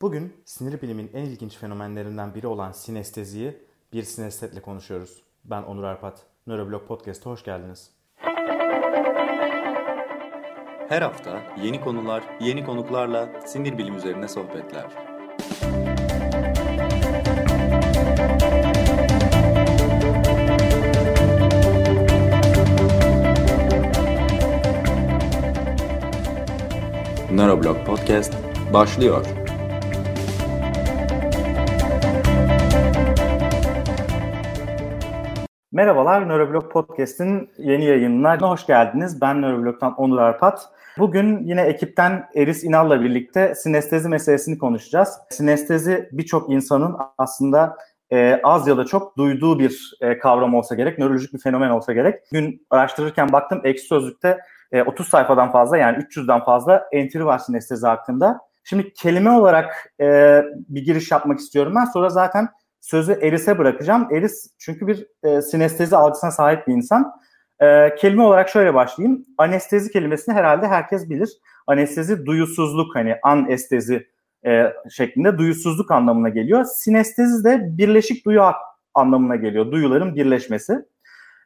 Bugün sinir bilimin en ilginç fenomenlerinden biri olan sinesteziyi bir sinestetle konuşuyoruz. Ben Onur Arpat. Nöroblog Podcast'a hoş geldiniz. Her hafta yeni konular, yeni konuklarla sinir bilim üzerine sohbetler. Nöroblog Podcast başlıyor. Merhabalar, Nöroblog Podcast'in yeni yayınına hoş geldiniz. Ben Nöroblog'dan Onur Arpat. Bugün yine ekipten Eris İnal'la birlikte sinestezi meselesini konuşacağız. Sinestezi birçok insanın aslında e, az ya da çok duyduğu bir e, kavram olsa gerek, nörolojik bir fenomen olsa gerek. Gün araştırırken baktım ekşi sözlükte e, 30 sayfadan fazla yani 300'den fazla entry var sinestezi hakkında. Şimdi kelime olarak e, bir giriş yapmak istiyorum ben. Sonra zaten sözü Eris'e bırakacağım. Eris çünkü bir e, sinestezi algısına sahip bir insan. E, kelime olarak şöyle başlayayım. Anestezi kelimesini herhalde herkes bilir. Anestezi duyusuzluk hani anestezi e, şeklinde duyusuzluk anlamına geliyor. Sinestezi de birleşik duyu anlamına geliyor. Duyuların birleşmesi.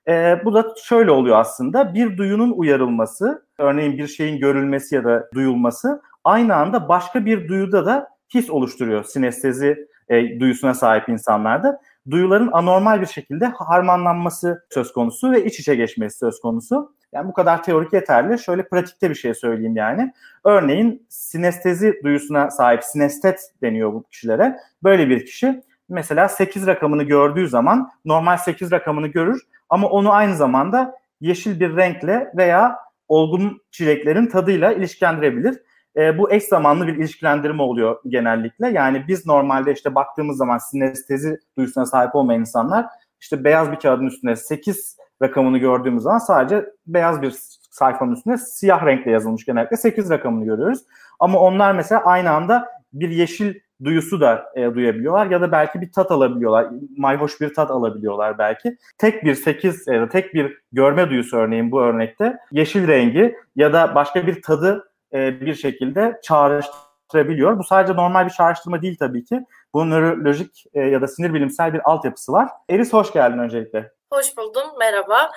E, bu da şöyle oluyor aslında. Bir duyunun uyarılması, örneğin bir şeyin görülmesi ya da duyulması aynı anda başka bir duyuda da his oluşturuyor sinestezi e, duyusuna sahip insanlarda. Duyuların anormal bir şekilde harmanlanması söz konusu ve iç içe geçmesi söz konusu. Yani bu kadar teorik yeterli. Şöyle pratikte bir şey söyleyeyim yani. Örneğin sinestezi duyusuna sahip sinestet deniyor bu kişilere. Böyle bir kişi mesela 8 rakamını gördüğü zaman normal 8 rakamını görür ama onu aynı zamanda yeşil bir renkle veya olgun çileklerin tadıyla ilişkilendirebilir. E, bu eş zamanlı bir ilişkilendirme oluyor genellikle. Yani biz normalde işte baktığımız zaman sinestezi duyusuna sahip olmayan insanlar işte beyaz bir kağıdın üstüne 8 rakamını gördüğümüz zaman sadece beyaz bir sayfanın üstüne siyah renkle yazılmış genellikle 8 rakamını görüyoruz. Ama onlar mesela aynı anda bir yeşil duyusu da e, duyabiliyorlar ya da belki bir tat alabiliyorlar. Mayhoş bir tat alabiliyorlar belki. Tek bir 8 ya da tek bir görme duyusu örneğin bu örnekte yeşil rengi ya da başka bir tadı e, bir şekilde çağrıştırabiliyor. Bu sadece normal bir çağrıştırma değil tabii ki. Bunun nörolojik e, ya da sinir bilimsel bir altyapısı var. Eris hoş geldin öncelikle. Hoş buldum, merhaba.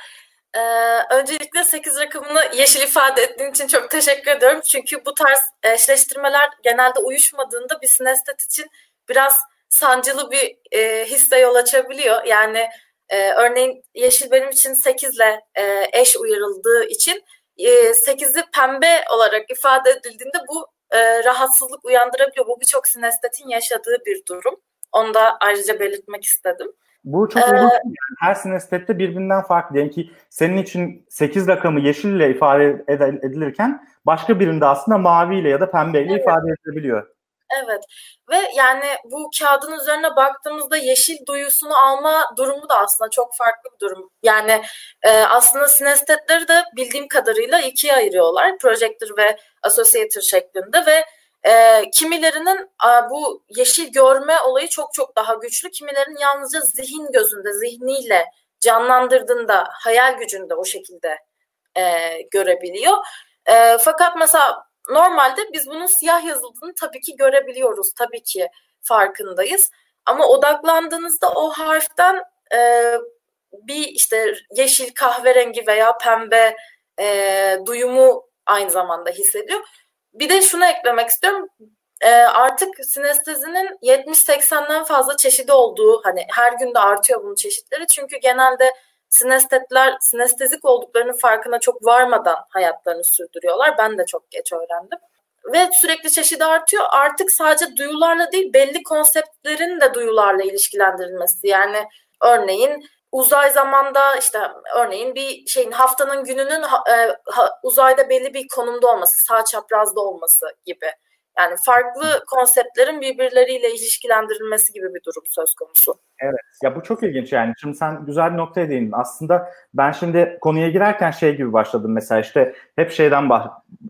Ee, öncelikle 8 rakamını yeşil ifade ettiğin için çok teşekkür ediyorum. Çünkü bu tarz eşleştirmeler genelde uyuşmadığında bir sinestet için biraz sancılı bir e, hisse yol açabiliyor. Yani e, örneğin yeşil benim için 8 ile e, eş uyarıldığı için 8'i pembe olarak ifade edildiğinde bu e, rahatsızlık uyandırabiliyor. Bu birçok sinestetin yaşadığı bir durum. Onu da ayrıca belirtmek istedim. Bu çok ilginç. Ee, Her sinestette birbirinden farklı. Diyelim ki senin için 8 rakamı yeşille ifade edilirken başka birinde aslında maviyle ya da pembeyle evet. ifade edilebiliyor. Evet ve yani bu kağıdın üzerine baktığımızda yeşil duyusunu alma durumu da aslında çok farklı bir durum. Yani e, aslında sinestetleri de bildiğim kadarıyla ikiye ayırıyorlar. Projector ve associator şeklinde ve e, kimilerinin e, bu yeşil görme olayı çok çok daha güçlü. Kimilerinin yalnızca zihin gözünde, zihniyle canlandırdığında, hayal gücünde o şekilde e, görebiliyor. E, fakat mesela normalde biz bunun siyah yazıldığını tabii ki görebiliyoruz. Tabii ki farkındayız. Ama odaklandığınızda o harften e, bir işte yeşil, kahverengi veya pembe e, duyumu aynı zamanda hissediyor. Bir de şunu eklemek istiyorum. E, artık sinestezinin 70-80'den fazla çeşidi olduğu hani her günde artıyor bunun çeşitleri. Çünkü genelde sinestetler sinestezik olduklarının farkına çok varmadan hayatlarını sürdürüyorlar. Ben de çok geç öğrendim. Ve sürekli çeşidi artıyor. Artık sadece duyularla değil belli konseptlerin de duyularla ilişkilendirilmesi. Yani örneğin uzay zamanda işte örneğin bir şeyin haftanın gününün e, uzayda belli bir konumda olması, sağ çaprazda olması gibi. Yani farklı konseptlerin birbirleriyle ilişkilendirilmesi gibi bir durum söz konusu. Evet. Ya bu çok ilginç yani. Şimdi sen güzel bir noktaya değindin. Aslında ben şimdi konuya girerken şey gibi başladım mesela işte hep şeyden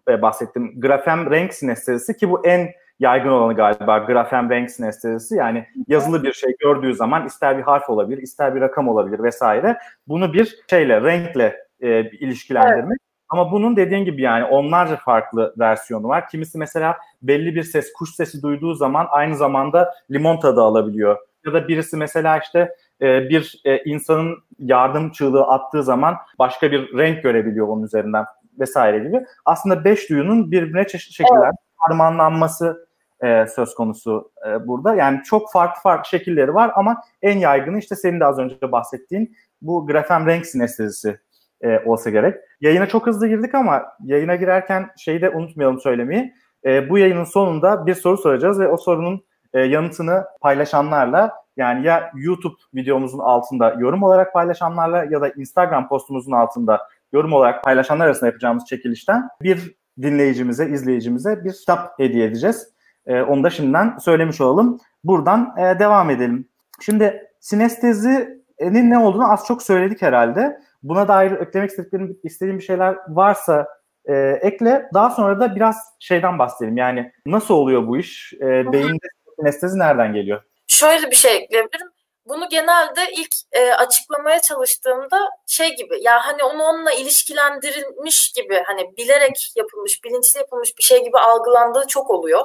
e, bahsettim. Grafem renk sinestezisi ki bu en yaygın olanı galiba grafem renk sinestezisi. Yani yazılı bir şey gördüğü zaman ister bir harf olabilir, ister bir rakam olabilir vesaire. Bunu bir şeyle, renkle e, ilişkilendirmek. Evet. Ama bunun dediğin gibi yani onlarca farklı versiyonu var. Kimisi mesela belli bir ses, kuş sesi duyduğu zaman aynı zamanda limon tadı alabiliyor. Ya da birisi mesela işte e, bir e, insanın yardım çığlığı attığı zaman başka bir renk görebiliyor onun üzerinden vesaire gibi. Aslında beş duyunun birbirine çeşitli şekiller evet. harmanlanması e, söz konusu e, burada. Yani çok farklı farklı şekilleri var ama en yaygını işte senin de az önce bahsettiğin bu grafem renk sinestezisi e, olsa gerek. Yayına çok hızlı girdik ama yayına girerken şeyi de unutmayalım söylemeyi. E, bu yayının sonunda bir soru soracağız ve o sorunun e, yanıtını paylaşanlarla yani ya YouTube videomuzun altında yorum olarak paylaşanlarla ya da Instagram postumuzun altında yorum olarak paylaşanlar arasında yapacağımız çekilişten bir dinleyicimize, izleyicimize bir kitap hediye edeceğiz. E, onu da şimdiden söylemiş olalım. Buradan e, devam edelim. Şimdi sinestezinin ne olduğunu az çok söyledik herhalde. Buna dair eklemek istediklerim, istediğim bir şeyler varsa e, ekle. Daha sonra da biraz şeyden bahsedelim. Yani nasıl oluyor bu iş? E, beyinde sinestezi nereden geliyor? Şöyle bir şey ekleyebilirim. Bunu genelde ilk e, açıklamaya çalıştığımda şey gibi ya hani onu onunla ilişkilendirilmiş gibi hani bilerek yapılmış, bilinçli yapılmış bir şey gibi algılandığı çok oluyor.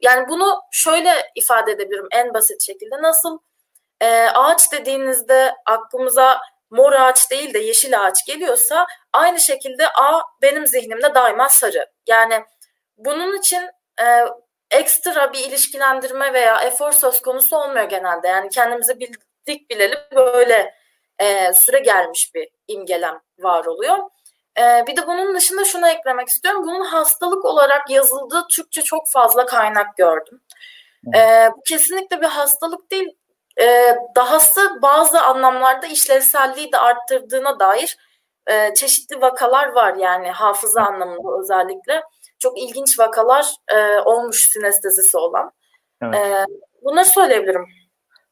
Yani bunu şöyle ifade edebilirim en basit şekilde. Nasıl e, ağaç dediğinizde aklımıza mor ağaç değil de yeşil ağaç geliyorsa aynı şekilde A benim zihnimde daima sarı. Yani bunun için e, ekstra bir ilişkilendirme veya efor söz konusu olmuyor genelde. Yani kendimizi bildik bileli böyle e, süre gelmiş bir imgelem var oluyor. E, bir de bunun dışında şunu eklemek istiyorum. Bunun hastalık olarak yazıldığı Türkçe çok fazla kaynak gördüm. E, bu kesinlikle bir hastalık değil. E, dahası bazı anlamlarda işlevselliği de arttırdığına dair e, çeşitli vakalar var yani hafıza anlamında özellikle çok ilginç vakalar e, olmuş sinestezisi olan. Evet. E, bunları söyleyebilirim.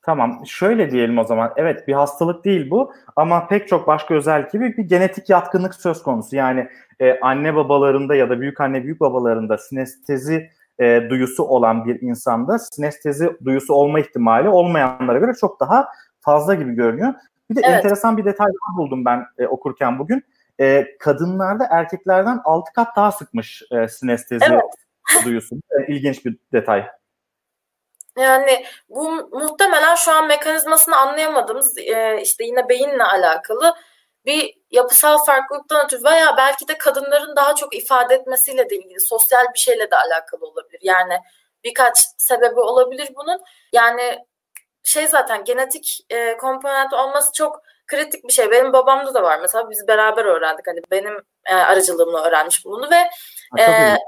Tamam. Şöyle diyelim o zaman. Evet bir hastalık değil bu ama pek çok başka özellik gibi bir genetik yatkınlık söz konusu. Yani e, anne babalarında ya da büyük anne büyük babalarında sinestezi e, duyusu olan bir insanda sinestezi duyusu olma ihtimali olmayanlara göre çok daha fazla gibi görünüyor. Bir de evet. enteresan bir detay buldum ben e, okurken bugün e, kadınlarda erkeklerden 6 kat daha sıkmış e, sinestezi evet. duyusu. E, ilginç bir detay. Yani bu muhtemelen şu an mekanizmasını anlayamadığımız e, işte yine beyinle alakalı bir yapısal farklılıktan ötürü veya belki de kadınların daha çok ifade etmesiyle de ilgili sosyal bir şeyle de alakalı olabilir. Yani birkaç sebebi olabilir bunun. Yani şey zaten genetik e, komponent olması çok kritik bir şey. Benim babamda da var mesela biz beraber öğrendik. Hani benim e, aracılığımla öğrenmiş bunu ve e, yani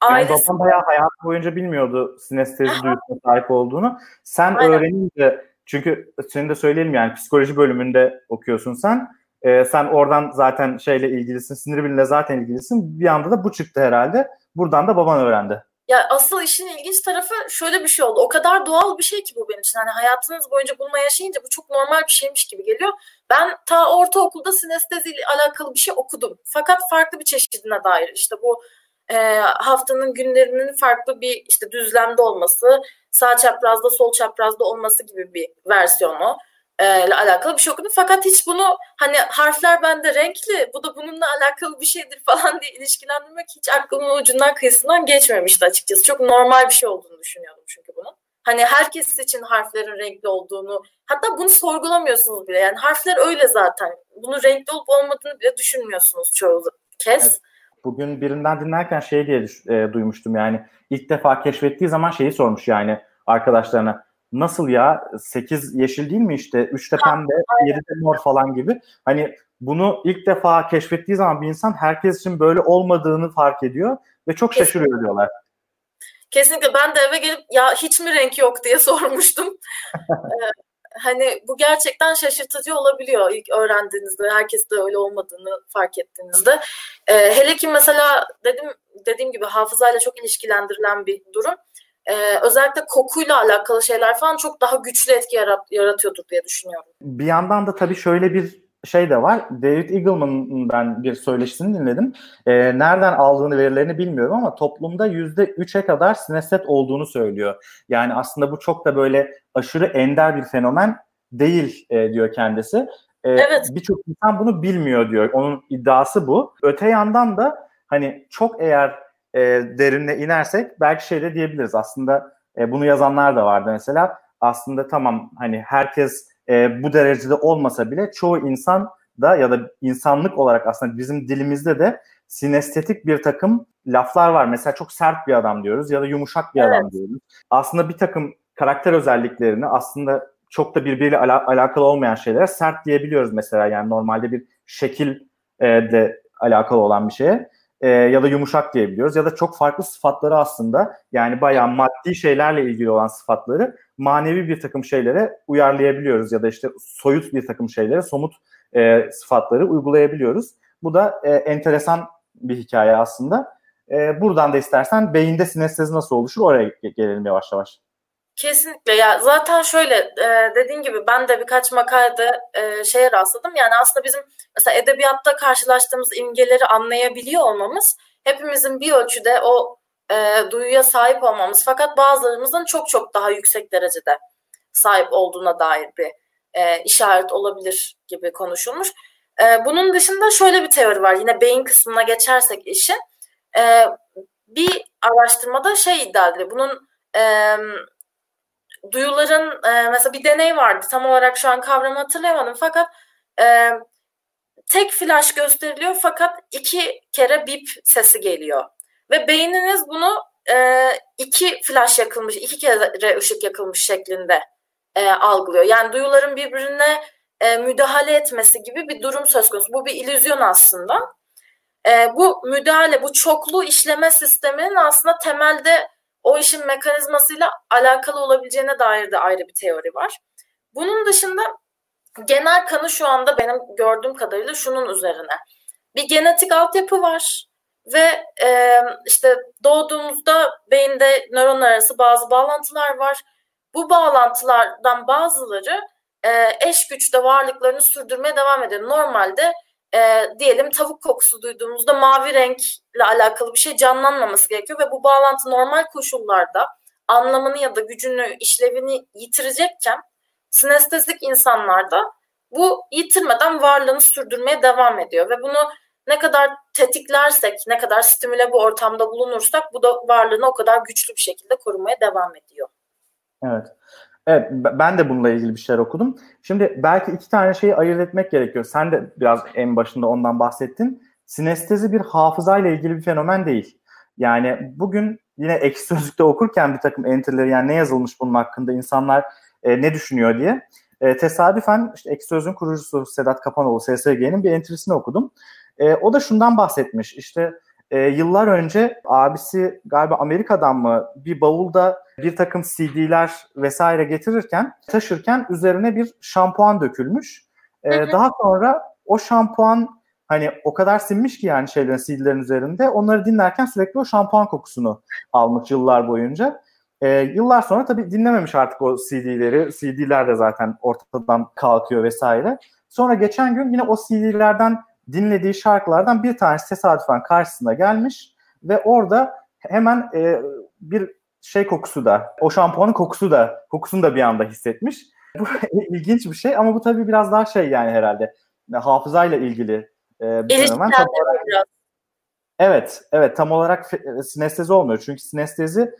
ailesi... babam bayağı hayat boyunca bilmiyordu sinestezi duyusuna sahip olduğunu. Sen Aynen. öğrenince çünkü senin de söyleyelim yani psikoloji bölümünde okuyorsun sen. Ee, sen oradan zaten şeyle ilgilisin, sinir bilimle zaten ilgilisin. Bir anda da bu çıktı herhalde. Buradan da baban öğrendi. Ya asıl işin ilginç tarafı şöyle bir şey oldu. O kadar doğal bir şey ki bu benim için. Hani hayatınız boyunca bununla yaşayınca bu çok normal bir şeymiş gibi geliyor. Ben ta ortaokulda sinestezi ile alakalı bir şey okudum. Fakat farklı bir çeşidine dair. işte bu e, haftanın günlerinin farklı bir işte düzlemde olması, sağ çaprazda sol çaprazda olması gibi bir versiyonu e, ile alakalı bir şey okudum. Fakat hiç bunu hani harfler bende renkli, bu da bununla alakalı bir şeydir falan diye ilişkilendirmek hiç aklımın ucundan kıyısından geçmemişti açıkçası. Çok normal bir şey olduğunu düşünüyordum çünkü bunun. Hani herkes için harflerin renkli olduğunu, hatta bunu sorgulamıyorsunuz bile. Yani harfler öyle zaten. Bunun renkli olup olmadığını bile düşünmüyorsunuz çoğu kez. Evet. Bugün birinden dinlerken şey diye e, duymuştum yani ilk defa keşfettiği zaman şeyi sormuş yani arkadaşlarına nasıl ya 8 yeşil değil mi işte 3 de pembe 7 de mor falan gibi. Hani bunu ilk defa keşfettiği zaman bir insan herkes için böyle olmadığını fark ediyor ve çok Kesinlikle. şaşırıyor diyorlar. Kesinlikle ben de eve gelip ya hiç mi renk yok diye sormuştum. ee, hani bu gerçekten şaşırtıcı olabiliyor ilk öğrendiğinizde herkes de öyle olmadığını fark ettiğinizde. Ee, hele ki mesela dedim dediğim gibi hafızayla çok ilişkilendirilen bir durum e, özellikle kokuyla alakalı şeyler falan çok daha güçlü etki yarat, yaratıyordur diye düşünüyorum. Bir yandan da tabii şöyle bir şey de var. David Eagleman'ın ben bir söyleşisini dinledim. E, nereden aldığını verilerini bilmiyorum ama toplumda yüzde üç'e kadar sineset olduğunu söylüyor. Yani aslında bu çok da böyle aşırı ender bir fenomen değil e, diyor kendisi. E, evet. Birçok insan bunu bilmiyor diyor. Onun iddiası bu. Öte yandan da hani çok eğer e, derinine inersek belki şey de diyebiliriz. Aslında e, bunu yazanlar da vardı mesela. Aslında tamam hani herkes e, bu derecede olmasa bile çoğu insan da ya da insanlık olarak aslında bizim dilimizde de sinestetik bir takım laflar var. Mesela çok sert bir adam diyoruz ya da yumuşak bir evet. adam diyoruz. Aslında bir takım karakter özelliklerini aslında çok da birbiriyle ala- alakalı olmayan şeylere sert diyebiliyoruz mesela. Yani normalde bir şekil e, de alakalı olan bir şeye e, ya da yumuşak diyebiliyoruz ya da çok farklı sıfatları aslında yani bayağı maddi şeylerle ilgili olan sıfatları manevi bir takım şeylere uyarlayabiliyoruz ya da işte soyut bir takım şeylere somut e, sıfatları uygulayabiliyoruz. Bu da e, enteresan bir hikaye aslında. E, buradan da istersen beyinde sinestezi nasıl oluşur oraya gelelim yavaş yavaş. Kesinlikle. Ya zaten şöyle e, dediğin gibi ben de birkaç makalede e, şeye rastladım. Yani aslında bizim mesela edebiyatta karşılaştığımız imgeleri anlayabiliyor olmamız hepimizin bir ölçüde o e, duyuya sahip olmamız. Fakat bazılarımızın çok çok daha yüksek derecede sahip olduğuna dair bir e, işaret olabilir gibi konuşulmuş. E, bunun dışında şöyle bir teori var. Yine beyin kısmına geçersek işin e, bir araştırmada şey iddia ediliyor. Bunun e, duyuların e, mesela bir deney vardı. Tam olarak şu an kavramı hatırlayamadım fakat e, tek flash gösteriliyor fakat iki kere bip sesi geliyor. Ve beyniniz bunu e, iki flash yakılmış iki kere ışık yakılmış şeklinde e, algılıyor. Yani duyuların birbirine e, müdahale etmesi gibi bir durum söz konusu. Bu bir illüzyon aslında. E, bu müdahale bu çoklu işleme sisteminin aslında temelde o işin mekanizmasıyla alakalı olabileceğine dair de ayrı bir teori var. Bunun dışında genel kanı şu anda benim gördüğüm kadarıyla şunun üzerine. Bir genetik altyapı var ve e, işte doğduğumuzda beyinde nöron arası bazı bağlantılar var. Bu bağlantılardan bazıları e, eş güçte varlıklarını sürdürmeye devam ediyor. Normalde e, diyelim tavuk kokusu duyduğumuzda mavi renkle alakalı bir şey canlanmaması gerekiyor ve bu bağlantı normal koşullarda anlamını ya da gücünü, işlevini yitirecekken sinestezik insanlarda bu yitirmeden varlığını sürdürmeye devam ediyor ve bunu ne kadar tetiklersek, ne kadar stimüle bu ortamda bulunursak bu da varlığını o kadar güçlü bir şekilde korumaya devam ediyor. Evet. Evet ben de bununla ilgili bir şeyler okudum. Şimdi belki iki tane şeyi ayırt etmek gerekiyor. Sen de biraz en başında ondan bahsettin. Sinestezi bir hafızayla ilgili bir fenomen değil. Yani bugün yine ekşi sözlükte okurken bir takım entry'leri yani ne yazılmış bunun hakkında insanlar e, ne düşünüyor diye. E, tesadüfen işte ekşi sözlüğün kurucusu Sedat Kapanoğlu SSG'nin bir entry'sini okudum. E, o da şundan bahsetmiş. İşte e, yıllar önce abisi galiba Amerika'dan mı bir bavulda bir takım CD'ler vesaire getirirken taşırken üzerine bir şampuan dökülmüş. E, hı hı. Daha sonra o şampuan hani o kadar sinmiş ki yani şeylerin CD'lerin üzerinde onları dinlerken sürekli o şampuan kokusunu almış yıllar boyunca. E, yıllar sonra tabii dinlememiş artık o CD'leri. CD'ler de zaten ortadan kalkıyor vesaire. Sonra geçen gün yine o CD'lerden dinlediği şarkılardan bir tanesi tesadüfen karşısına gelmiş ve orada hemen e, bir şey kokusu da, o şampuanın kokusu da, kokusunu da bir anda hissetmiş. Bu ilginç bir şey ama bu tabii biraz daha şey yani herhalde hafızayla ilgili e, bir. Tam olarak, evet, evet tam olarak sinestezi olmuyor. Çünkü sinestezi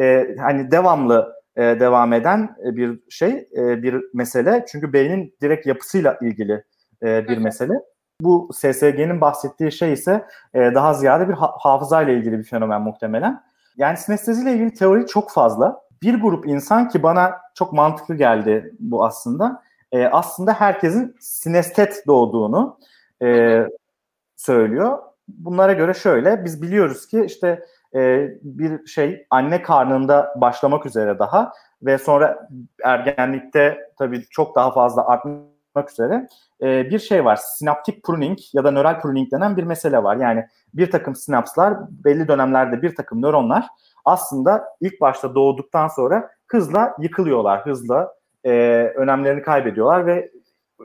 e, hani devamlı e, devam eden e, bir şey, e, bir mesele. Çünkü beynin direkt yapısıyla ilgili e, bir mesele. Bu SSG'nin bahsettiği şey ise e, daha ziyade bir ha- hafızayla ilgili bir fenomen muhtemelen. Yani sinestezi ile ilgili teori çok fazla. Bir grup insan ki bana çok mantıklı geldi bu aslında. E, aslında herkesin sinestet doğduğunu e, söylüyor. Bunlara göre şöyle, biz biliyoruz ki işte e, bir şey anne karnında başlamak üzere daha ve sonra ergenlikte tabii çok daha fazla artmak üzere e, bir şey var. Sinaptik pruning ya da nöral pruning denen bir mesele var. Yani bir takım sinapslar belli dönemlerde bir takım nöronlar aslında ilk başta doğduktan sonra hızla yıkılıyorlar. Hızla e, önemlerini kaybediyorlar ve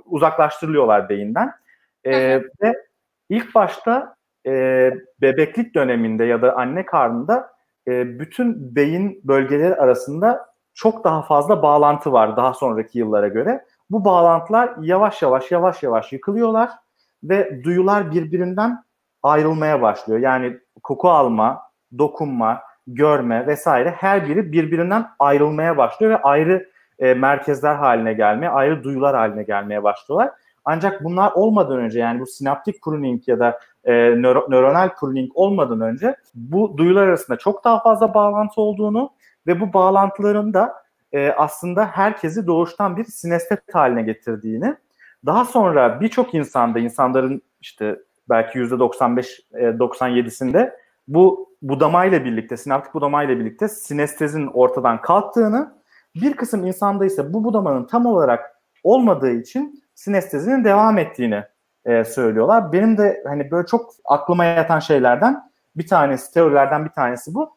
uzaklaştırılıyorlar beyinden. E, ve ilk başta e, bebeklik döneminde ya da anne karnında e, bütün beyin bölgeleri arasında çok daha fazla bağlantı var daha sonraki yıllara göre. Bu bağlantılar yavaş yavaş yavaş yavaş yıkılıyorlar ve duyular birbirinden ayrılmaya başlıyor. Yani koku alma, dokunma, görme vesaire her biri birbirinden ayrılmaya başlıyor ve ayrı e, merkezler haline gelmeye, ayrı duyular haline gelmeye başlıyorlar. Ancak bunlar olmadan önce yani bu sinaptik pruning ya da e, nöro, nöronal pruning olmadan önce bu duyular arasında çok daha fazla bağlantı olduğunu ve bu bağlantıların da e, aslında herkesi doğuştan bir sinestet haline getirdiğini daha sonra birçok insanda insanların işte belki %95-97'sinde e, bu budamayla birlikte, sinaptik budamayla birlikte sinestezin ortadan kalktığını, bir kısım insanda ise bu budamanın tam olarak olmadığı için sinestezinin devam ettiğini e, söylüyorlar. Benim de hani böyle çok aklıma yatan şeylerden bir tanesi, teorilerden bir tanesi bu.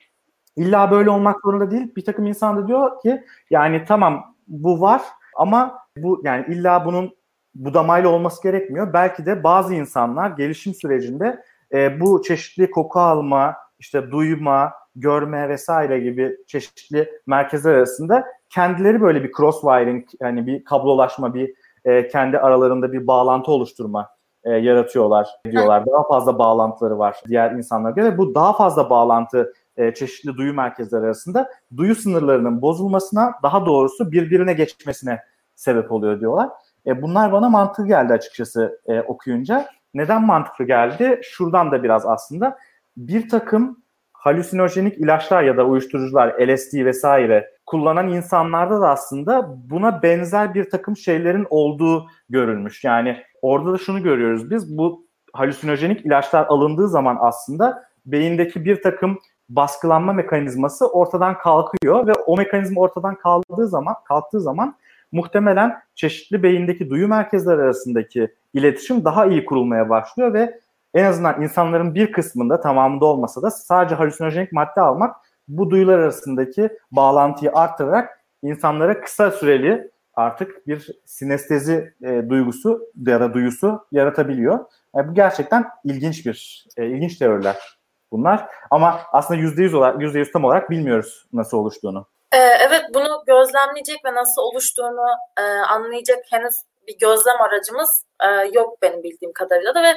İlla böyle olmak zorunda değil. Bir takım insan da diyor ki yani tamam bu var ama bu yani illa bunun budamayla olması gerekmiyor. Belki de bazı insanlar gelişim sürecinde e, bu çeşitli koku alma, işte duyma, görme vesaire gibi çeşitli merkezler arasında kendileri böyle bir cross wiring yani bir kablolaşma, bir e, kendi aralarında bir bağlantı oluşturma e, yaratıyorlar diyorlar. Daha fazla bağlantıları var diğer insanlara göre. Bu daha fazla bağlantı e, çeşitli duyu merkezleri arasında duyu sınırlarının bozulmasına daha doğrusu birbirine geçmesine sebep oluyor diyorlar. E, bunlar bana mantıklı geldi açıkçası e, okuyunca. Neden mantıklı geldi? Şuradan da biraz aslında bir takım halüsinojenik ilaçlar ya da uyuşturucular, LSD vesaire kullanan insanlarda da aslında buna benzer bir takım şeylerin olduğu görülmüş. Yani orada da şunu görüyoruz biz bu halüsinojenik ilaçlar alındığı zaman aslında beyindeki bir takım baskılanma mekanizması ortadan kalkıyor ve o mekanizma ortadan kaldığı zaman kalktığı zaman muhtemelen çeşitli beyindeki duyu merkezleri arasındaki iletişim daha iyi kurulmaya başlıyor ve en azından insanların bir kısmında tamamında olmasa da sadece halüsinojenik madde almak bu duyular arasındaki bağlantıyı arttırarak insanlara kısa süreli artık bir sinestezi e, duygusu ya da duyusu yaratabiliyor. Yani bu gerçekten ilginç bir e, ilginç teoriler bunlar. Ama aslında yüzde yüz olarak yüzde yüz tam olarak bilmiyoruz nasıl oluştuğunu. Ee, evet bunu gözlemleyecek ve nasıl oluştuğunu e, anlayacak henüz bir gözlem aracımız e, yok benim bildiğim kadarıyla da ve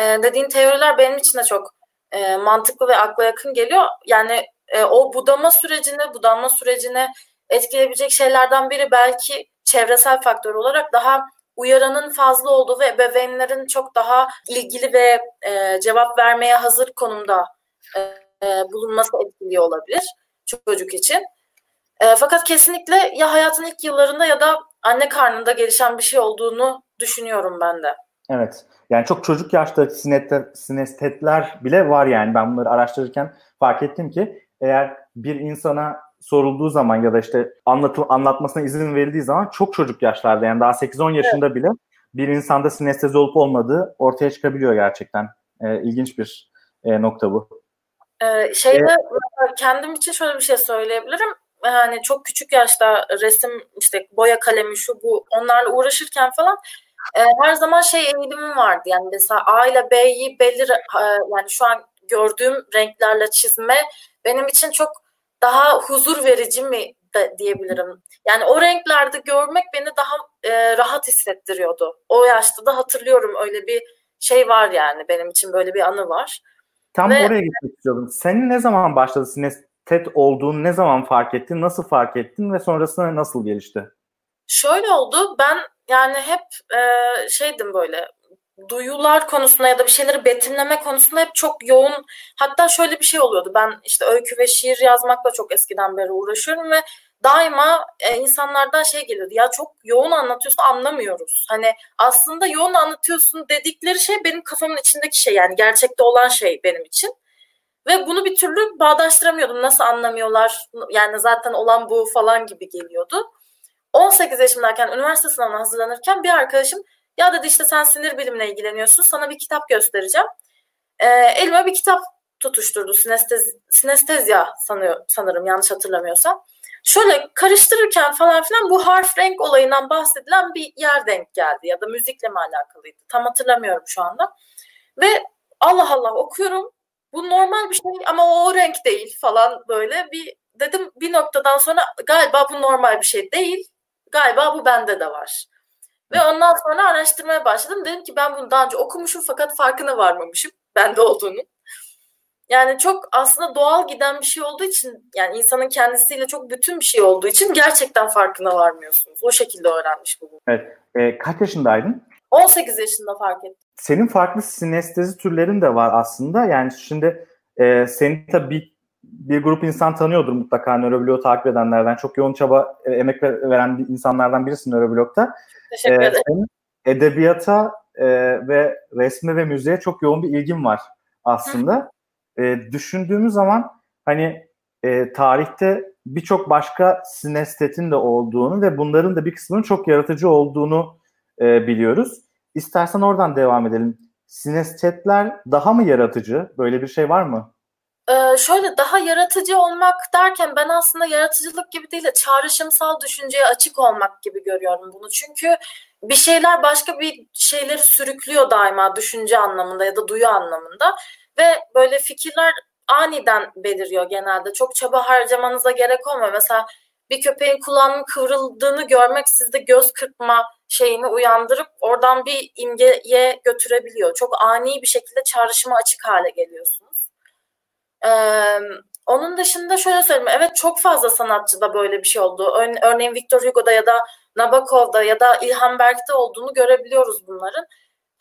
e, dediğin teoriler benim için de çok e, mantıklı ve akla yakın geliyor. Yani e, o budama sürecini, budanma sürecini etkileyebilecek şeylerden biri belki çevresel faktör olarak daha uyaranın fazla olduğu ve ebeveynlerin çok daha ilgili ve e, cevap vermeye hazır konumda e, e, bulunması etkiliyor olabilir çocuk için. E, fakat kesinlikle ya hayatın ilk yıllarında ya da anne karnında gelişen bir şey olduğunu düşünüyorum ben de. Evet. Yani çok çocuk yaşta sinestetler bile var yani. Ben bunları araştırırken fark ettim ki eğer bir insana sorulduğu zaman ya da işte anlatı, anlatmasına izin verildiği zaman çok çocuk yaşlarda yani daha 8-10 yaşında evet. bile bir insanda sinestezi olup olmadığı ortaya çıkabiliyor gerçekten. Ee, ilginç bir e, nokta bu. Ee, şeyde ee, kendim için şöyle bir şey söyleyebilirim. Yani çok küçük yaşta resim işte boya kalemi şu bu onlarla uğraşırken falan e, her zaman şey eğilimim vardı. Yani mesela A ile B'yi belli e, yani şu an gördüğüm renklerle çizme benim için çok daha huzur verici mi de diyebilirim. Yani o renklerde görmek beni daha e, rahat hissettiriyordu. O yaşta da hatırlıyorum öyle bir şey var yani benim için böyle bir anı var. Tam Ve, oraya gitmek istiyorum. Senin ne zaman başladı sinestet olduğunu ne zaman fark ettin, nasıl fark ettin ve sonrasında nasıl gelişti? Şöyle oldu. Ben yani hep e, şeydim böyle duyular konusunda ya da bir şeyleri betimleme konusunda hep çok yoğun. Hatta şöyle bir şey oluyordu. Ben işte öykü ve şiir yazmakla çok eskiden beri uğraşıyorum ve daima e, insanlardan şey geliyordu. Ya çok yoğun anlatıyorsun anlamıyoruz. Hani aslında yoğun anlatıyorsun dedikleri şey benim kafamın içindeki şey yani gerçekte olan şey benim için. Ve bunu bir türlü bağdaştıramıyordum. Nasıl anlamıyorlar? Yani zaten olan bu falan gibi geliyordu. 18 yaşımdayken üniversite sınavına hazırlanırken bir arkadaşım ya dedi işte sen sinir bilimle ilgileniyorsun sana bir kitap göstereceğim. E, elime bir kitap tutuşturdu sinestez, sinestezya sanıyor, sanırım yanlış hatırlamıyorsam. Şöyle karıştırırken falan filan bu harf renk olayından bahsedilen bir yer denk geldi ya da müzikle mi alakalıydı tam hatırlamıyorum şu anda. Ve Allah Allah okuyorum bu normal bir şey ama o renk değil falan böyle bir dedim bir noktadan sonra galiba bu normal bir şey değil galiba bu bende de var. Ve ondan sonra araştırmaya başladım. Dedim ki ben bunu daha önce okumuşum fakat farkına varmamışım bende olduğunu. Yani çok aslında doğal giden bir şey olduğu için yani insanın kendisiyle çok bütün bir şey olduğu için gerçekten farkına varmıyorsunuz. O şekilde öğrenmiş bu. Evet. E, kaç yaşındaydın? 18 yaşında fark ettim. Senin farklı sinestezi türlerin de var aslında. Yani şimdi e, seni tabii bir, grup insan tanıyordur mutlaka nörobloğu takip edenlerden. Çok yoğun çaba, e, emek veren insanlardan birisin nöroblogda. Teşekkür e, ederim. Senin edebiyata e, ve resme ve müziğe çok yoğun bir ilgin var aslında. E, düşündüğümüz zaman hani e, tarihte birçok başka sinestetin de olduğunu ve bunların da bir kısmının çok yaratıcı olduğunu e, biliyoruz. İstersen oradan devam edelim. Sinestetler daha mı yaratıcı? Böyle bir şey var mı? Ee, şöyle daha yaratıcı olmak derken ben aslında yaratıcılık gibi değil de çağrışımsal düşünceye açık olmak gibi görüyorum bunu. Çünkü bir şeyler başka bir şeyleri sürüklüyor daima düşünce anlamında ya da duyu anlamında ve böyle fikirler aniden beliriyor genelde. Çok çaba harcamanıza gerek olmuyor. Mesela bir köpeğin kulağının kıvrıldığını görmek sizde göz kırpma şeyini uyandırıp oradan bir imgeye götürebiliyor. Çok ani bir şekilde çağrışıma açık hale geliyorsunuz. Ee, onun dışında şöyle söyleyeyim. Evet çok fazla sanatçıda böyle bir şey oldu. Örneğin Victor Hugo'da ya da Nabokov'da ya da İlhan Berk'te olduğunu görebiliyoruz bunların.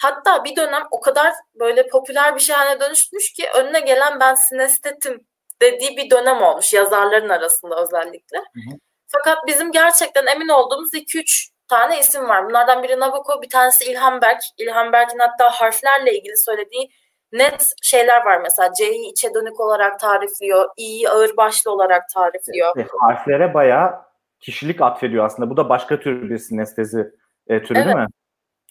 Hatta bir dönem o kadar böyle popüler bir şey haline dönüşmüş ki önüne gelen ben sinestetim dediği bir dönem olmuş yazarların arasında özellikle. Hı hı. Fakat bizim gerçekten emin olduğumuz 2-3 tane isim var. Bunlardan biri Nabokov, bir tanesi İlhan Berk. İlhan Berk'in hatta harflerle ilgili söylediği net şeyler var mesela. C'yi içe dönük olarak tarifliyor, İ'yi ağır başlı olarak tarifliyor. Evet, harflere bayağı kişilik atfediyor aslında. Bu da başka tür bir sinestezi e, türü evet. değil mi?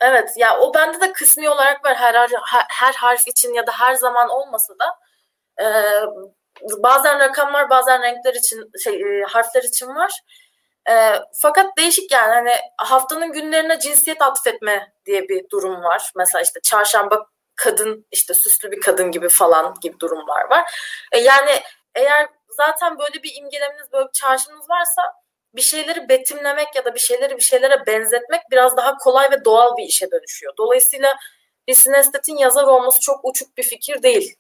Evet ya o bende de kısmi olarak var her, her, her harf için ya da her zaman olmasa da e, bazen rakamlar bazen renkler için şey e, harfler için var. E, fakat değişik yani hani haftanın günlerine cinsiyet atfetme diye bir durum var. Mesela işte çarşamba kadın işte süslü bir kadın gibi falan gibi durumlar var. E, yani eğer zaten böyle bir imgelemeniz böyle bir çarşınız varsa bir şeyleri betimlemek ya da bir şeyleri bir şeylere benzetmek biraz daha kolay ve doğal bir işe dönüşüyor. Dolayısıyla bir sinestetin yazar olması çok uçuk bir fikir değil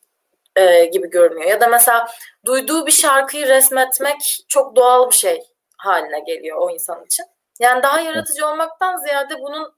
e, gibi görünüyor. Ya da mesela duyduğu bir şarkıyı resmetmek çok doğal bir şey haline geliyor o insan için. Yani daha yaratıcı olmaktan ziyade bunun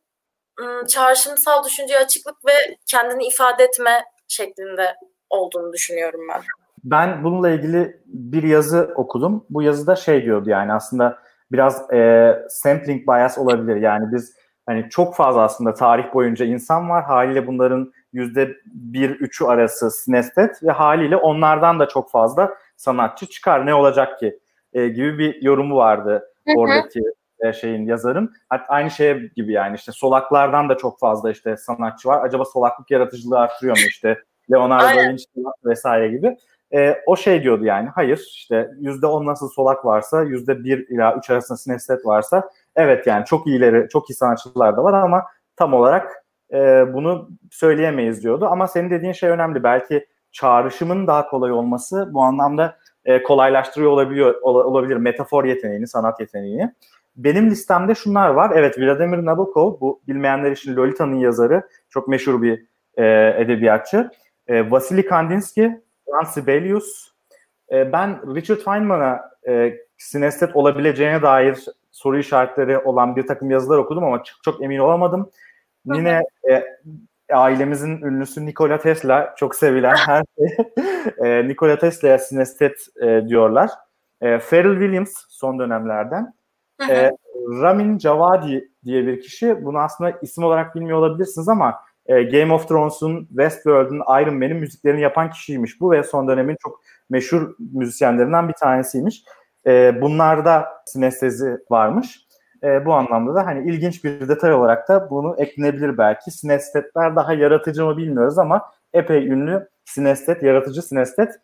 çağrışımsal düşünceye açıklık ve kendini ifade etme şeklinde olduğunu düşünüyorum ben. Ben bununla ilgili bir yazı okudum. Bu yazıda şey diyordu yani aslında biraz e, sampling bias olabilir. Yani biz hani çok fazla aslında tarih boyunca insan var. Haliyle bunların yüzde bir üçü arası sinestet ve haliyle onlardan da çok fazla sanatçı çıkar. Ne olacak ki? E, gibi bir yorumu vardı oradaki e, şeyin yazarın. Hatta aynı şey gibi yani işte solaklardan da çok fazla işte sanatçı var. Acaba solaklık yaratıcılığı artırıyor mu işte? Leonardo da Vinci vesaire gibi. E, o şey diyordu yani hayır işte yüzde on nasıl solak varsa yüzde bir ila üç arasında sinestet varsa evet yani çok iyileri çok iyi sanatçılar da var ama tam olarak e, bunu söyleyemeyiz diyordu. Ama senin dediğin şey önemli. Belki çağrışımın daha kolay olması bu anlamda e, kolaylaştırıyor olabiliyor olabilir metafor yeteneğini, sanat yeteneğini. Benim listemde şunlar var. Evet Vladimir Nabokov bu bilmeyenler için Lolita'nın yazarı. Çok meşhur bir e, edebiyatçı. E, Vasily Kandinsky, Franz Sibelius. E, ben Richard Feynman'a e, sinestet olabileceğine dair soru işaretleri olan bir takım yazılar okudum ama çok, çok emin olamadım. Yine e, ailemizin ünlüsü Nikola Tesla çok sevilen her şey e, Nikola Tesla'ya sinestet e, diyorlar. E, Pharrell Williams son dönemlerden. E, Ramin Javadi diye bir kişi. Bunu aslında isim olarak bilmiyor olabilirsiniz ama e, Game of Thrones'un, Westworld'un, Iron Man'in müziklerini yapan kişiymiş bu ve son dönemin çok meşhur müzisyenlerinden bir tanesiymiş. E, bunlarda sinestezi varmış. E, bu anlamda da hani ilginç bir detay olarak da bunu eklenebilir belki. Sinestetler daha yaratıcı mı bilmiyoruz ama epey ünlü sinestet, yaratıcı sinestet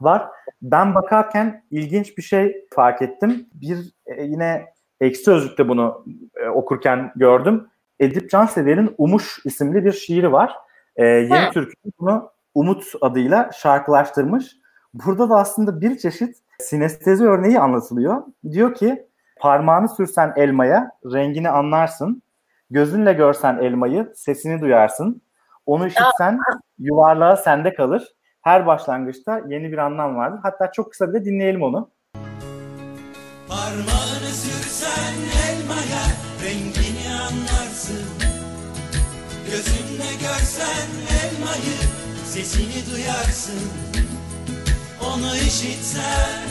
var. Ben bakarken ilginç bir şey fark ettim. Bir e, yine Ekşi Sözlük'te bunu e, okurken gördüm. Edip Cansever'in Umuş isimli bir şiiri var. E, Yeni Türk'ün bunu Umut adıyla şarkılaştırmış. Burada da aslında bir çeşit sinestezi örneği anlatılıyor. Diyor ki parmağını sürsen elmaya rengini anlarsın. Gözünle görsen elmayı, sesini duyarsın. Onu işitsen yuvarlağı sende kalır. Her başlangıçta yeni bir anlam vardır. Hatta çok kısa bir de dinleyelim onu. Parmağını sürsen elmaya rengini anlarsın. Gözünle görsen elmayı sesini duyarsın. Onu işitsen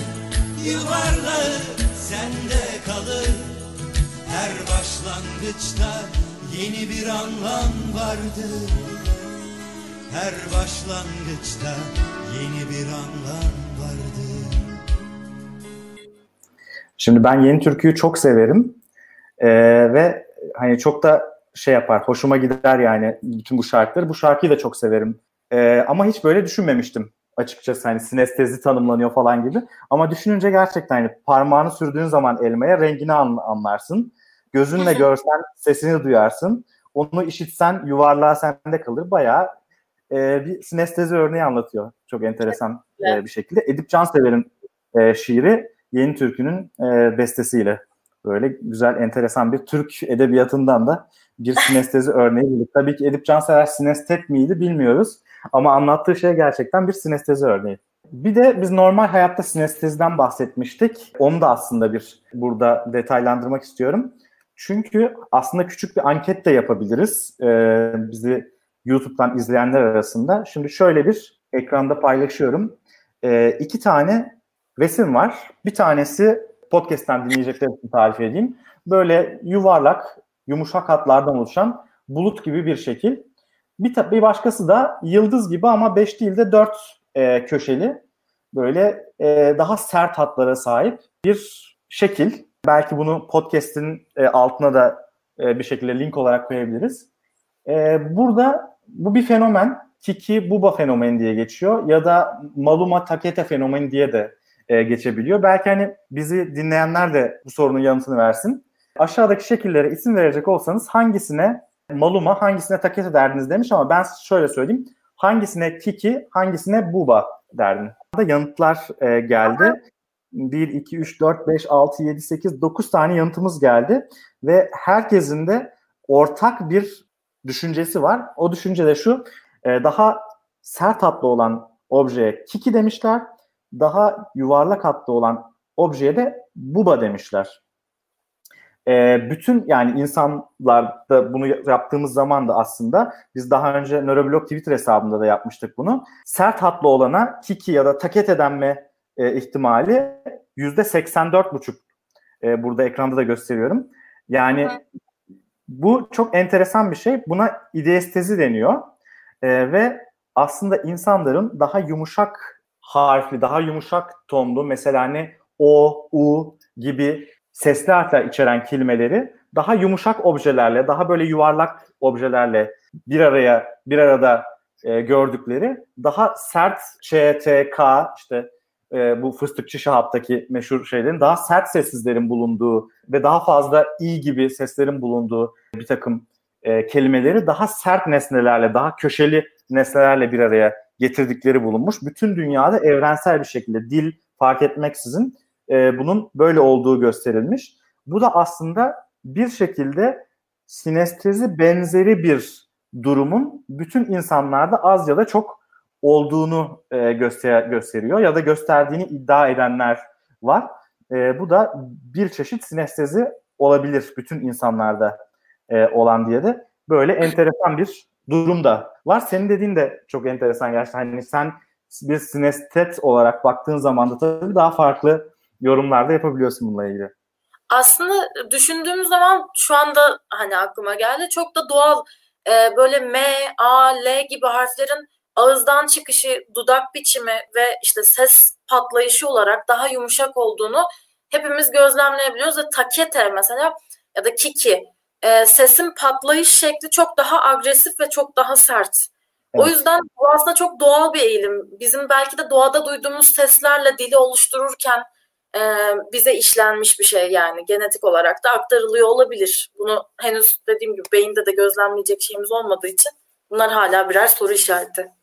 yuvarlağı sende kalır. Her başlangıçta yeni bir anlam vardır. Her başlangıçta yeni bir anlam vardır. Şimdi ben yeni türküyü çok severim ee, ve hani çok da şey yapar, hoşuma gider yani bütün bu şarkıları. Bu şarkıyı da çok severim. Ee, ama hiç böyle düşünmemiştim açıkçası hani sinestezi tanımlanıyor falan gibi. Ama düşününce gerçekten hani parmağını sürdüğün zaman elmaya rengini anlarsın. Gözünle görsen sesini duyarsın. Onu işitsen yuvarlağı sende kalır. Bayağı e, bir sinestezi örneği anlatıyor. Çok enteresan evet. e, bir şekilde. Edip Cansever'in e, şiiri Yeni Türkü'nün e, bestesiyle. Böyle güzel, enteresan bir Türk edebiyatından da bir sinestezi örneği bulduk. Tabii ki Edip Cansever sinestet miydi bilmiyoruz. Ama anlattığı şey gerçekten bir sinestezi örneği. Bir de biz normal hayatta sinesteziden bahsetmiştik. Onu da aslında bir burada detaylandırmak istiyorum. Çünkü aslında küçük bir anket de yapabiliriz. Ee, bizi YouTube'dan izleyenler arasında. Şimdi şöyle bir ekranda paylaşıyorum. Ee, iki tane resim var. Bir tanesi podcast'ten dinleyecekler için tarif edeyim. Böyle yuvarlak, yumuşak hatlardan oluşan bulut gibi bir şekil. Bir, bir başkası da yıldız gibi ama 5 değil de 4 e, köşeli böyle e, daha sert hatlara sahip bir şekil. Belki bunu podcast'in e, altına da e, bir şekilde link olarak koyabiliriz. E, burada bu bir fenomen. Kiki Buba fenomeni diye geçiyor ya da Maluma Takete fenomeni diye de e, geçebiliyor. Belki hani bizi dinleyenler de bu sorunun yanıtını versin. Aşağıdaki şekillere isim verecek olsanız hangisine Maluma, hangisine Takete derdiniz demiş ama ben şöyle söyleyeyim. Hangisine Kiki, hangisine Buba derdim. Burada yanıtlar e, geldi. 1, 2, 3, 4, 5, 6, 7, 8, 9 tane yanıtımız geldi. Ve herkesin de ortak bir düşüncesi var. O düşünce de şu, e, daha sert hatlı olan objeye kiki demişler, daha yuvarlak hatlı olan objeye de buba demişler. E, bütün yani insanlarda bunu yaptığımız zaman da aslında biz daha önce Neuroblog Twitter hesabında da yapmıştık bunu. Sert hatlı olana kiki ya da taket edenme e, ihtimali yüzde 84,5 e, burada ekranda da gösteriyorum. Yani bu çok enteresan bir şey. Buna ideestezi deniyor. E, ve aslında insanların daha yumuşak harfli, daha yumuşak tonlu mesela hani o, u gibi sesli harfler içeren kelimeleri daha yumuşak objelerle, daha böyle yuvarlak objelerle bir araya bir arada e, gördükleri daha sert ç, t, k işte e, bu fıstıkçı şahaptaki meşhur şeylerin daha sert sessizlerin bulunduğu ve daha fazla i gibi seslerin bulunduğu bir takım e, kelimeleri daha sert nesnelerle, daha köşeli nesnelerle bir araya getirdikleri bulunmuş. Bütün dünyada evrensel bir şekilde dil fark etmeksizin e, bunun böyle olduğu gösterilmiş. Bu da aslında bir şekilde sinestezi benzeri bir durumun bütün insanlarda az ya da çok olduğunu e, göster gösteriyor ya da gösterdiğini iddia edenler var. E, bu da bir çeşit sinestezi olabilir bütün insanlarda e, olan diye de böyle enteresan bir durum da var. Senin dediğin de çok enteresan gerçekten. Hani sen bir sinestet olarak baktığın zaman da tabii daha farklı yorumlar da yapabiliyorsun bununla ilgili. Aslında düşündüğümüz zaman şu anda hani aklıma geldi çok da doğal e, böyle M, A, L gibi harflerin ağızdan çıkışı, dudak biçimi ve işte ses patlayışı olarak daha yumuşak olduğunu hepimiz gözlemleyebiliyoruz ve takete mesela ya da kiki e, sesin patlayış şekli çok daha agresif ve çok daha sert. Evet. O yüzden bu aslında çok doğal bir eğilim. Bizim belki de doğada duyduğumuz seslerle dili oluştururken e, bize işlenmiş bir şey yani genetik olarak da aktarılıyor olabilir. Bunu henüz dediğim gibi beyinde de gözlemleyecek şeyimiz olmadığı için bunlar hala birer soru işareti.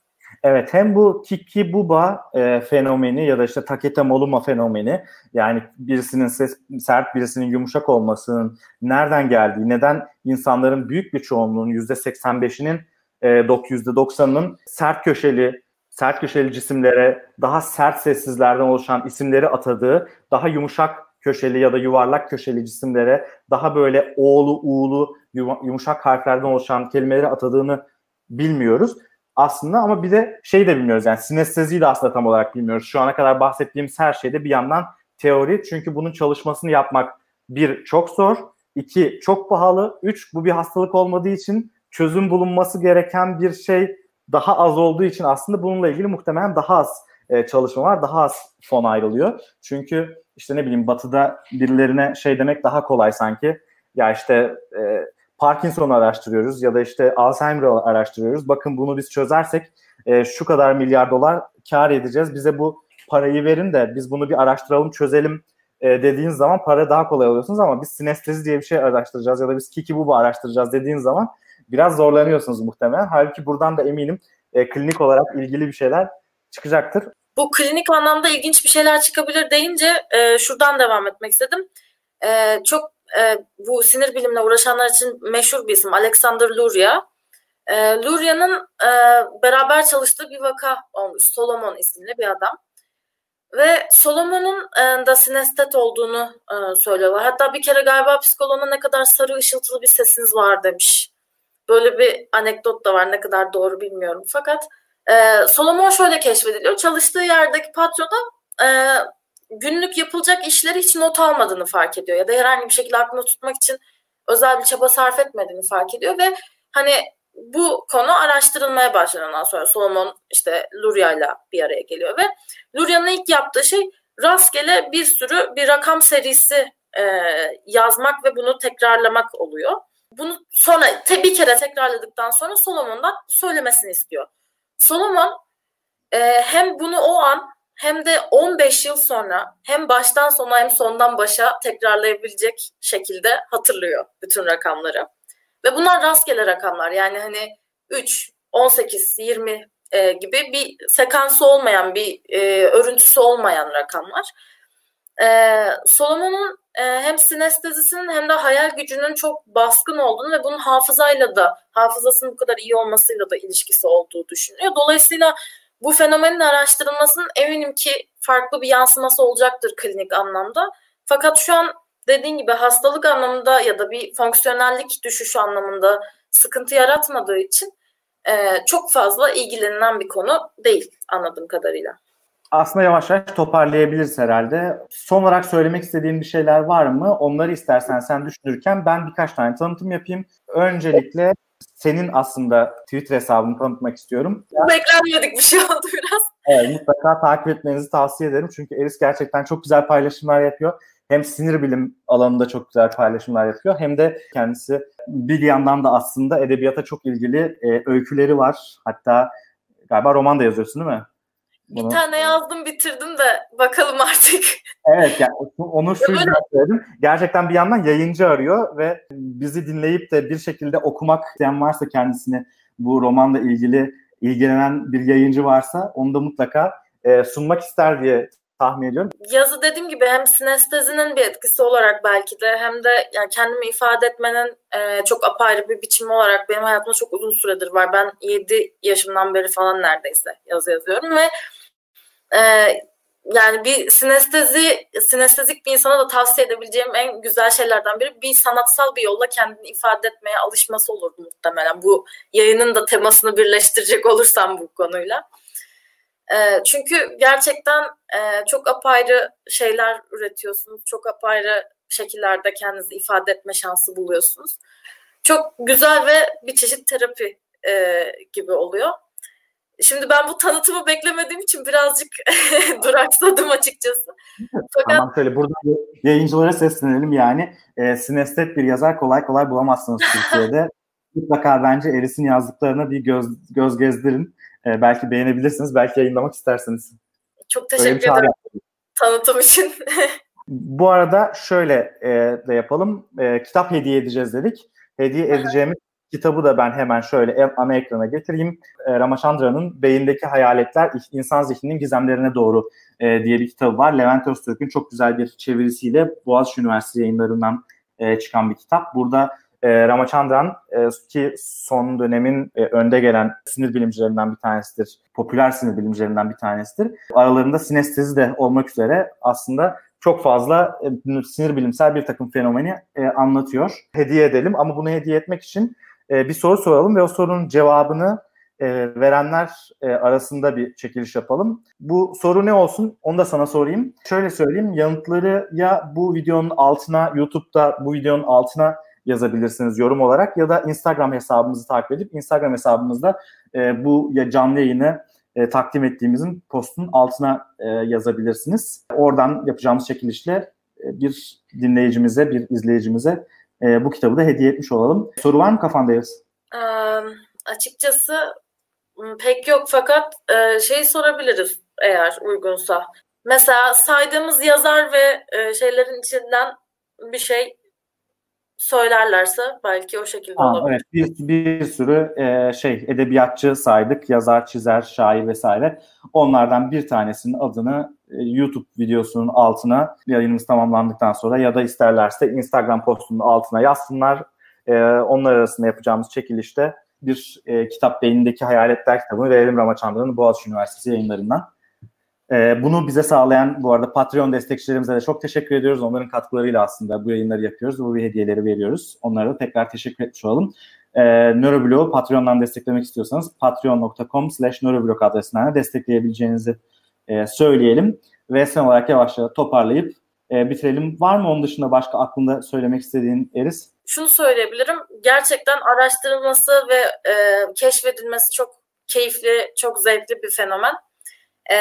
Evet hem bu Kiki Buba e, fenomeni ya da işte Takete Moluma fenomeni yani birisinin ses, sert birisinin yumuşak olmasının nereden geldiği, neden insanların büyük bir çoğunluğunun %85'inin e, %90'ının sert köşeli sert köşeli cisimlere daha sert sessizlerden oluşan isimleri atadığı, daha yumuşak köşeli ya da yuvarlak köşeli cisimlere daha böyle oğlu, uğulu, yumuşak harflerden oluşan kelimeleri atadığını bilmiyoruz aslında ama bir de şey de bilmiyoruz yani sinesteziyi de aslında tam olarak bilmiyoruz. Şu ana kadar bahsettiğimiz her şeyde bir yandan teori çünkü bunun çalışmasını yapmak bir çok zor, iki çok pahalı, üç bu bir hastalık olmadığı için çözüm bulunması gereken bir şey daha az olduğu için aslında bununla ilgili muhtemelen daha az e, çalışma var, daha az fon ayrılıyor. Çünkü işte ne bileyim batıda birilerine şey demek daha kolay sanki. Ya işte e, Parkinson'u araştırıyoruz ya da işte Alzheimer'ı araştırıyoruz. Bakın bunu biz çözersek e, şu kadar milyar dolar kar edeceğiz. Bize bu parayı verin de biz bunu bir araştıralım, çözelim e, dediğiniz zaman para daha kolay alıyorsunuz ama biz sinestezi diye bir şey araştıracağız ya da biz kiki bubu araştıracağız dediğiniz zaman biraz zorlanıyorsunuz muhtemelen. Halbuki buradan da eminim e, klinik olarak ilgili bir şeyler çıkacaktır. Bu klinik anlamda ilginç bir şeyler çıkabilir deyince e, şuradan devam etmek istedim. E, çok e, bu sinir bilimle uğraşanlar için meşhur bir isim Alexander Luria. E, Luria'nın e, beraber çalıştığı bir vaka olmuş. Solomon isimli bir adam. Ve Solomon'un e, da sinestet olduğunu e, söylüyorlar. Hatta bir kere galiba psikoloğuna ne kadar sarı ışıltılı bir sesiniz var demiş. Böyle bir anekdot da var ne kadar doğru bilmiyorum. Fakat e, Solomon şöyle keşfediliyor. Çalıştığı yerdeki patrona e, günlük yapılacak işleri hiç not almadığını fark ediyor ya da herhangi bir şekilde aklında tutmak için özel bir çaba sarf etmediğini fark ediyor ve hani bu konu araştırılmaya başlanıyor ondan sonra Solomon işte Luria ile bir araya geliyor ve Luria'nın ilk yaptığı şey rastgele bir sürü bir rakam serisi e, yazmak ve bunu tekrarlamak oluyor. Bunu sonra te, bir kere tekrarladıktan sonra Solomon'dan söylemesini istiyor. Solomon e, hem bunu o an hem de 15 yıl sonra hem baştan sona hem sondan başa tekrarlayabilecek şekilde hatırlıyor bütün rakamları. Ve bunlar rastgele rakamlar. Yani hani 3, 18, 20 e, gibi bir sekansı olmayan, bir e, örüntüsü olmayan rakamlar. E, Solomon'un e, hem sinestezisinin hem de hayal gücünün çok baskın olduğunu ve bunun hafızayla da, hafızasının bu kadar iyi olmasıyla da ilişkisi olduğu düşünüyor. Dolayısıyla bu fenomenin araştırılmasının eminim ki farklı bir yansıması olacaktır klinik anlamda. Fakat şu an dediğin gibi hastalık anlamında ya da bir fonksiyonellik düşüşü anlamında sıkıntı yaratmadığı için e, çok fazla ilgilenilen bir konu değil anladığım kadarıyla. Aslında yavaş yavaş toparlayabiliriz herhalde. Son olarak söylemek istediğin bir şeyler var mı? Onları istersen sen düşünürken ben birkaç tane tanıtım yapayım. Öncelikle senin aslında Twitter hesabını tanıtmak istiyorum. Beklenmedik bir şey oldu biraz. Evet, mutlaka takip etmenizi tavsiye ederim. Çünkü Eris gerçekten çok güzel paylaşımlar yapıyor. Hem sinir bilim alanında çok güzel paylaşımlar yapıyor. Hem de kendisi bir yandan da aslında edebiyata çok ilgili e, öyküleri var. Hatta galiba roman da yazıyorsun değil mi? Bunu... Bir tane yazdım bitirdim de bakalım artık. Evet yani onu şu yüzden söyledim. Gerçekten bir yandan yayıncı arıyor ve bizi dinleyip de bir şekilde okumak isteyen varsa kendisini bu romanla ilgili ilgilenen bir yayıncı varsa onu da mutlaka e, sunmak ister diye tahmin ediyorum. Yazı dediğim gibi hem sinestezinin bir etkisi olarak belki de hem de yani kendimi ifade etmenin e, çok apayrı bir biçimi olarak benim hayatımda çok uzun süredir var. Ben 7 yaşımdan beri falan neredeyse yazı yazıyorum ve e, yani bir sinestezi, sinestezik bir insana da tavsiye edebileceğim en güzel şeylerden biri bir sanatsal bir yolla kendini ifade etmeye alışması olur muhtemelen. Bu yayının da temasını birleştirecek olursam bu konuyla. E, çünkü gerçekten e, çok apayrı şeyler üretiyorsunuz. Çok apayrı şekillerde kendinizi ifade etme şansı buluyorsunuz. Çok güzel ve bir çeşit terapi e, gibi oluyor. Şimdi ben bu tanıtımı beklemediğim için birazcık duraksadım açıkçası. Fakat... Tamam şöyle burada yayıncılara seslenelim yani. E, sinestet bir yazar kolay kolay bulamazsınız Türkiye'de. Mutlaka bence Eris'in yazdıklarına bir göz, göz gezdirin. E, belki beğenebilirsiniz, belki yayınlamak isterseniz. Çok teşekkür ederim tanıtım için. Bu arada şöyle e, de yapalım. E, kitap hediye edeceğiz dedik. Hediye edeceğimiz Kitabı da ben hemen şöyle ana ekrana getireyim. E, Ramachandra'nın Beyindeki Hayaletler İnsan Zihninin Gizemlerine Doğru e, diye bir kitabı var. Levent Öztürk'ün çok güzel bir çevirisiyle Boğaziçi Üniversitesi yayınlarından e, çıkan bir kitap. Burada Ramachandran ki son dönemin önde gelen sinir bilimcilerinden bir tanesidir. Popüler sinir bilimcilerinden bir tanesidir. Aralarında sinestezi de olmak üzere aslında çok fazla sinir bilimsel bir takım fenomeni anlatıyor. Hediye edelim ama bunu hediye etmek için e, bir soru soralım ve o sorunun cevabını e, verenler e, arasında bir çekiliş yapalım. Bu soru ne olsun onu da sana sorayım. Şöyle söyleyeyim yanıtları ya bu videonun altına YouTube'da bu videonun altına yazabilirsiniz yorum olarak ya da Instagram hesabımızı takip edip Instagram hesabımızda e, bu ya canlı yayını e, takdim ettiğimizin postunun altına e, yazabilirsiniz. Oradan yapacağımız çekilişle e, bir dinleyicimize, bir izleyicimize e, bu kitabı da hediye etmiş olalım. Soru var mı kafanda Yavuz? Ee, açıkçası pek yok fakat e, şey sorabiliriz eğer uygunsa. Mesela saydığımız yazar ve e, şeylerin içinden bir şey söylerlerse belki o şekilde Aa, olabilir. Evet, bir, bir sürü e, şey edebiyatçı saydık, yazar, çizer, şair vesaire. Onlardan bir tanesinin adını e, YouTube videosunun altına yayınımız tamamlandıktan sonra ya da isterlerse Instagram postunun altına yazsınlar. E, onlar arasında yapacağımız çekilişte bir e, kitap Beynindeki Hayaletler kitabını verelim Ramachandran'ın Boğaziçi Üniversitesi yayınlarından. E, bunu bize sağlayan bu arada Patreon destekçilerimize de çok teşekkür ediyoruz. Onların katkılarıyla aslında bu yayınları yapıyoruz. Bu hediyeleri veriyoruz. Onlara da tekrar teşekkür etmiş olalım. E, Neuroblog'u Patreon'dan desteklemek istiyorsanız patreon.com slash neuroblog adresinden destekleyebileceğinizi e, söyleyelim. Ve son olarak yavaş yavaş toparlayıp e, bitirelim. Var mı onun dışında başka aklında söylemek istediğin Eris? Şunu söyleyebilirim. Gerçekten araştırılması ve e, keşfedilmesi çok keyifli, çok zevkli bir fenomen. Ee,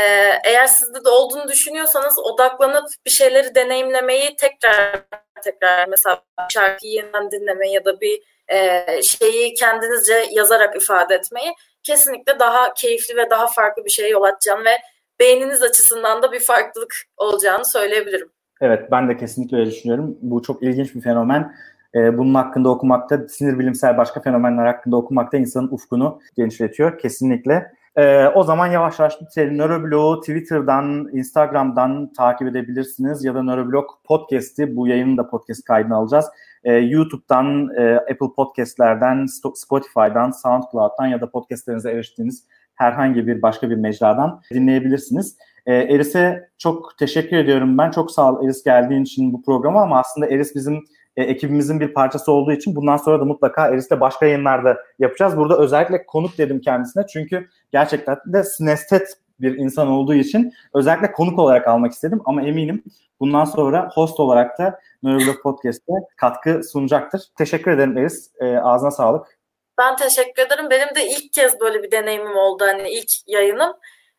eğer sizde de olduğunu düşünüyorsanız odaklanıp bir şeyleri deneyimlemeyi tekrar tekrar mesela şarkıyı yeniden dinlemeyi ya da bir e, şeyi kendinizce yazarak ifade etmeyi kesinlikle daha keyifli ve daha farklı bir şeye yol açacağını ve beyniniz açısından da bir farklılık olacağını söyleyebilirim. Evet ben de kesinlikle öyle düşünüyorum. Bu çok ilginç bir fenomen. Ee, bunun hakkında okumakta, sinir bilimsel başka fenomenler hakkında okumakta insanın ufkunu genişletiyor. Kesinlikle. Ee, o zaman yavaş yavaş bitirelim. Neuroblog'u Twitter'dan, Instagram'dan takip edebilirsiniz ya da Neuroblog Podcast'i, bu yayının da podcast kaydını alacağız. Ee, YouTube'dan, e, Apple Podcast'lerden, Spotify'dan, SoundCloud'dan ya da podcastlerinize eriştiğiniz herhangi bir başka bir mecradan dinleyebilirsiniz. Ee, Eris'e çok teşekkür ediyorum ben. Çok sağ ol Eris geldiğin için bu programa ama aslında Eris bizim e, ekibimizin bir parçası olduğu için bundan sonra da mutlaka Eris'le başka yayınlarda yapacağız. Burada özellikle konuk dedim kendisine çünkü gerçekten de sinestet bir insan olduğu için özellikle konuk olarak almak istedim ama eminim bundan sonra host olarak da Neuroblog Podcast'te katkı sunacaktır. Teşekkür ederim Eris. E, ağzına sağlık. Ben teşekkür ederim. Benim de ilk kez böyle bir deneyimim oldu hani ilk yayınım.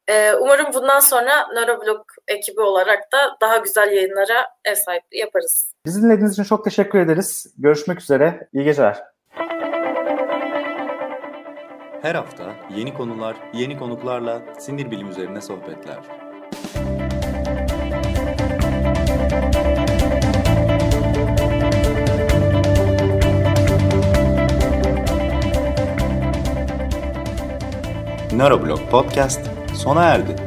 Ee, umarım bundan sonra Neuroblog ekibi olarak da daha güzel yayınlara ev sahipliği yaparız. Bizi dinlediğiniz için çok teşekkür ederiz. Görüşmek üzere. İyi geceler. Her hafta yeni konular, yeni konuklarla sinir bilim üzerine sohbetler. Neuroblog Podcast sona erdi.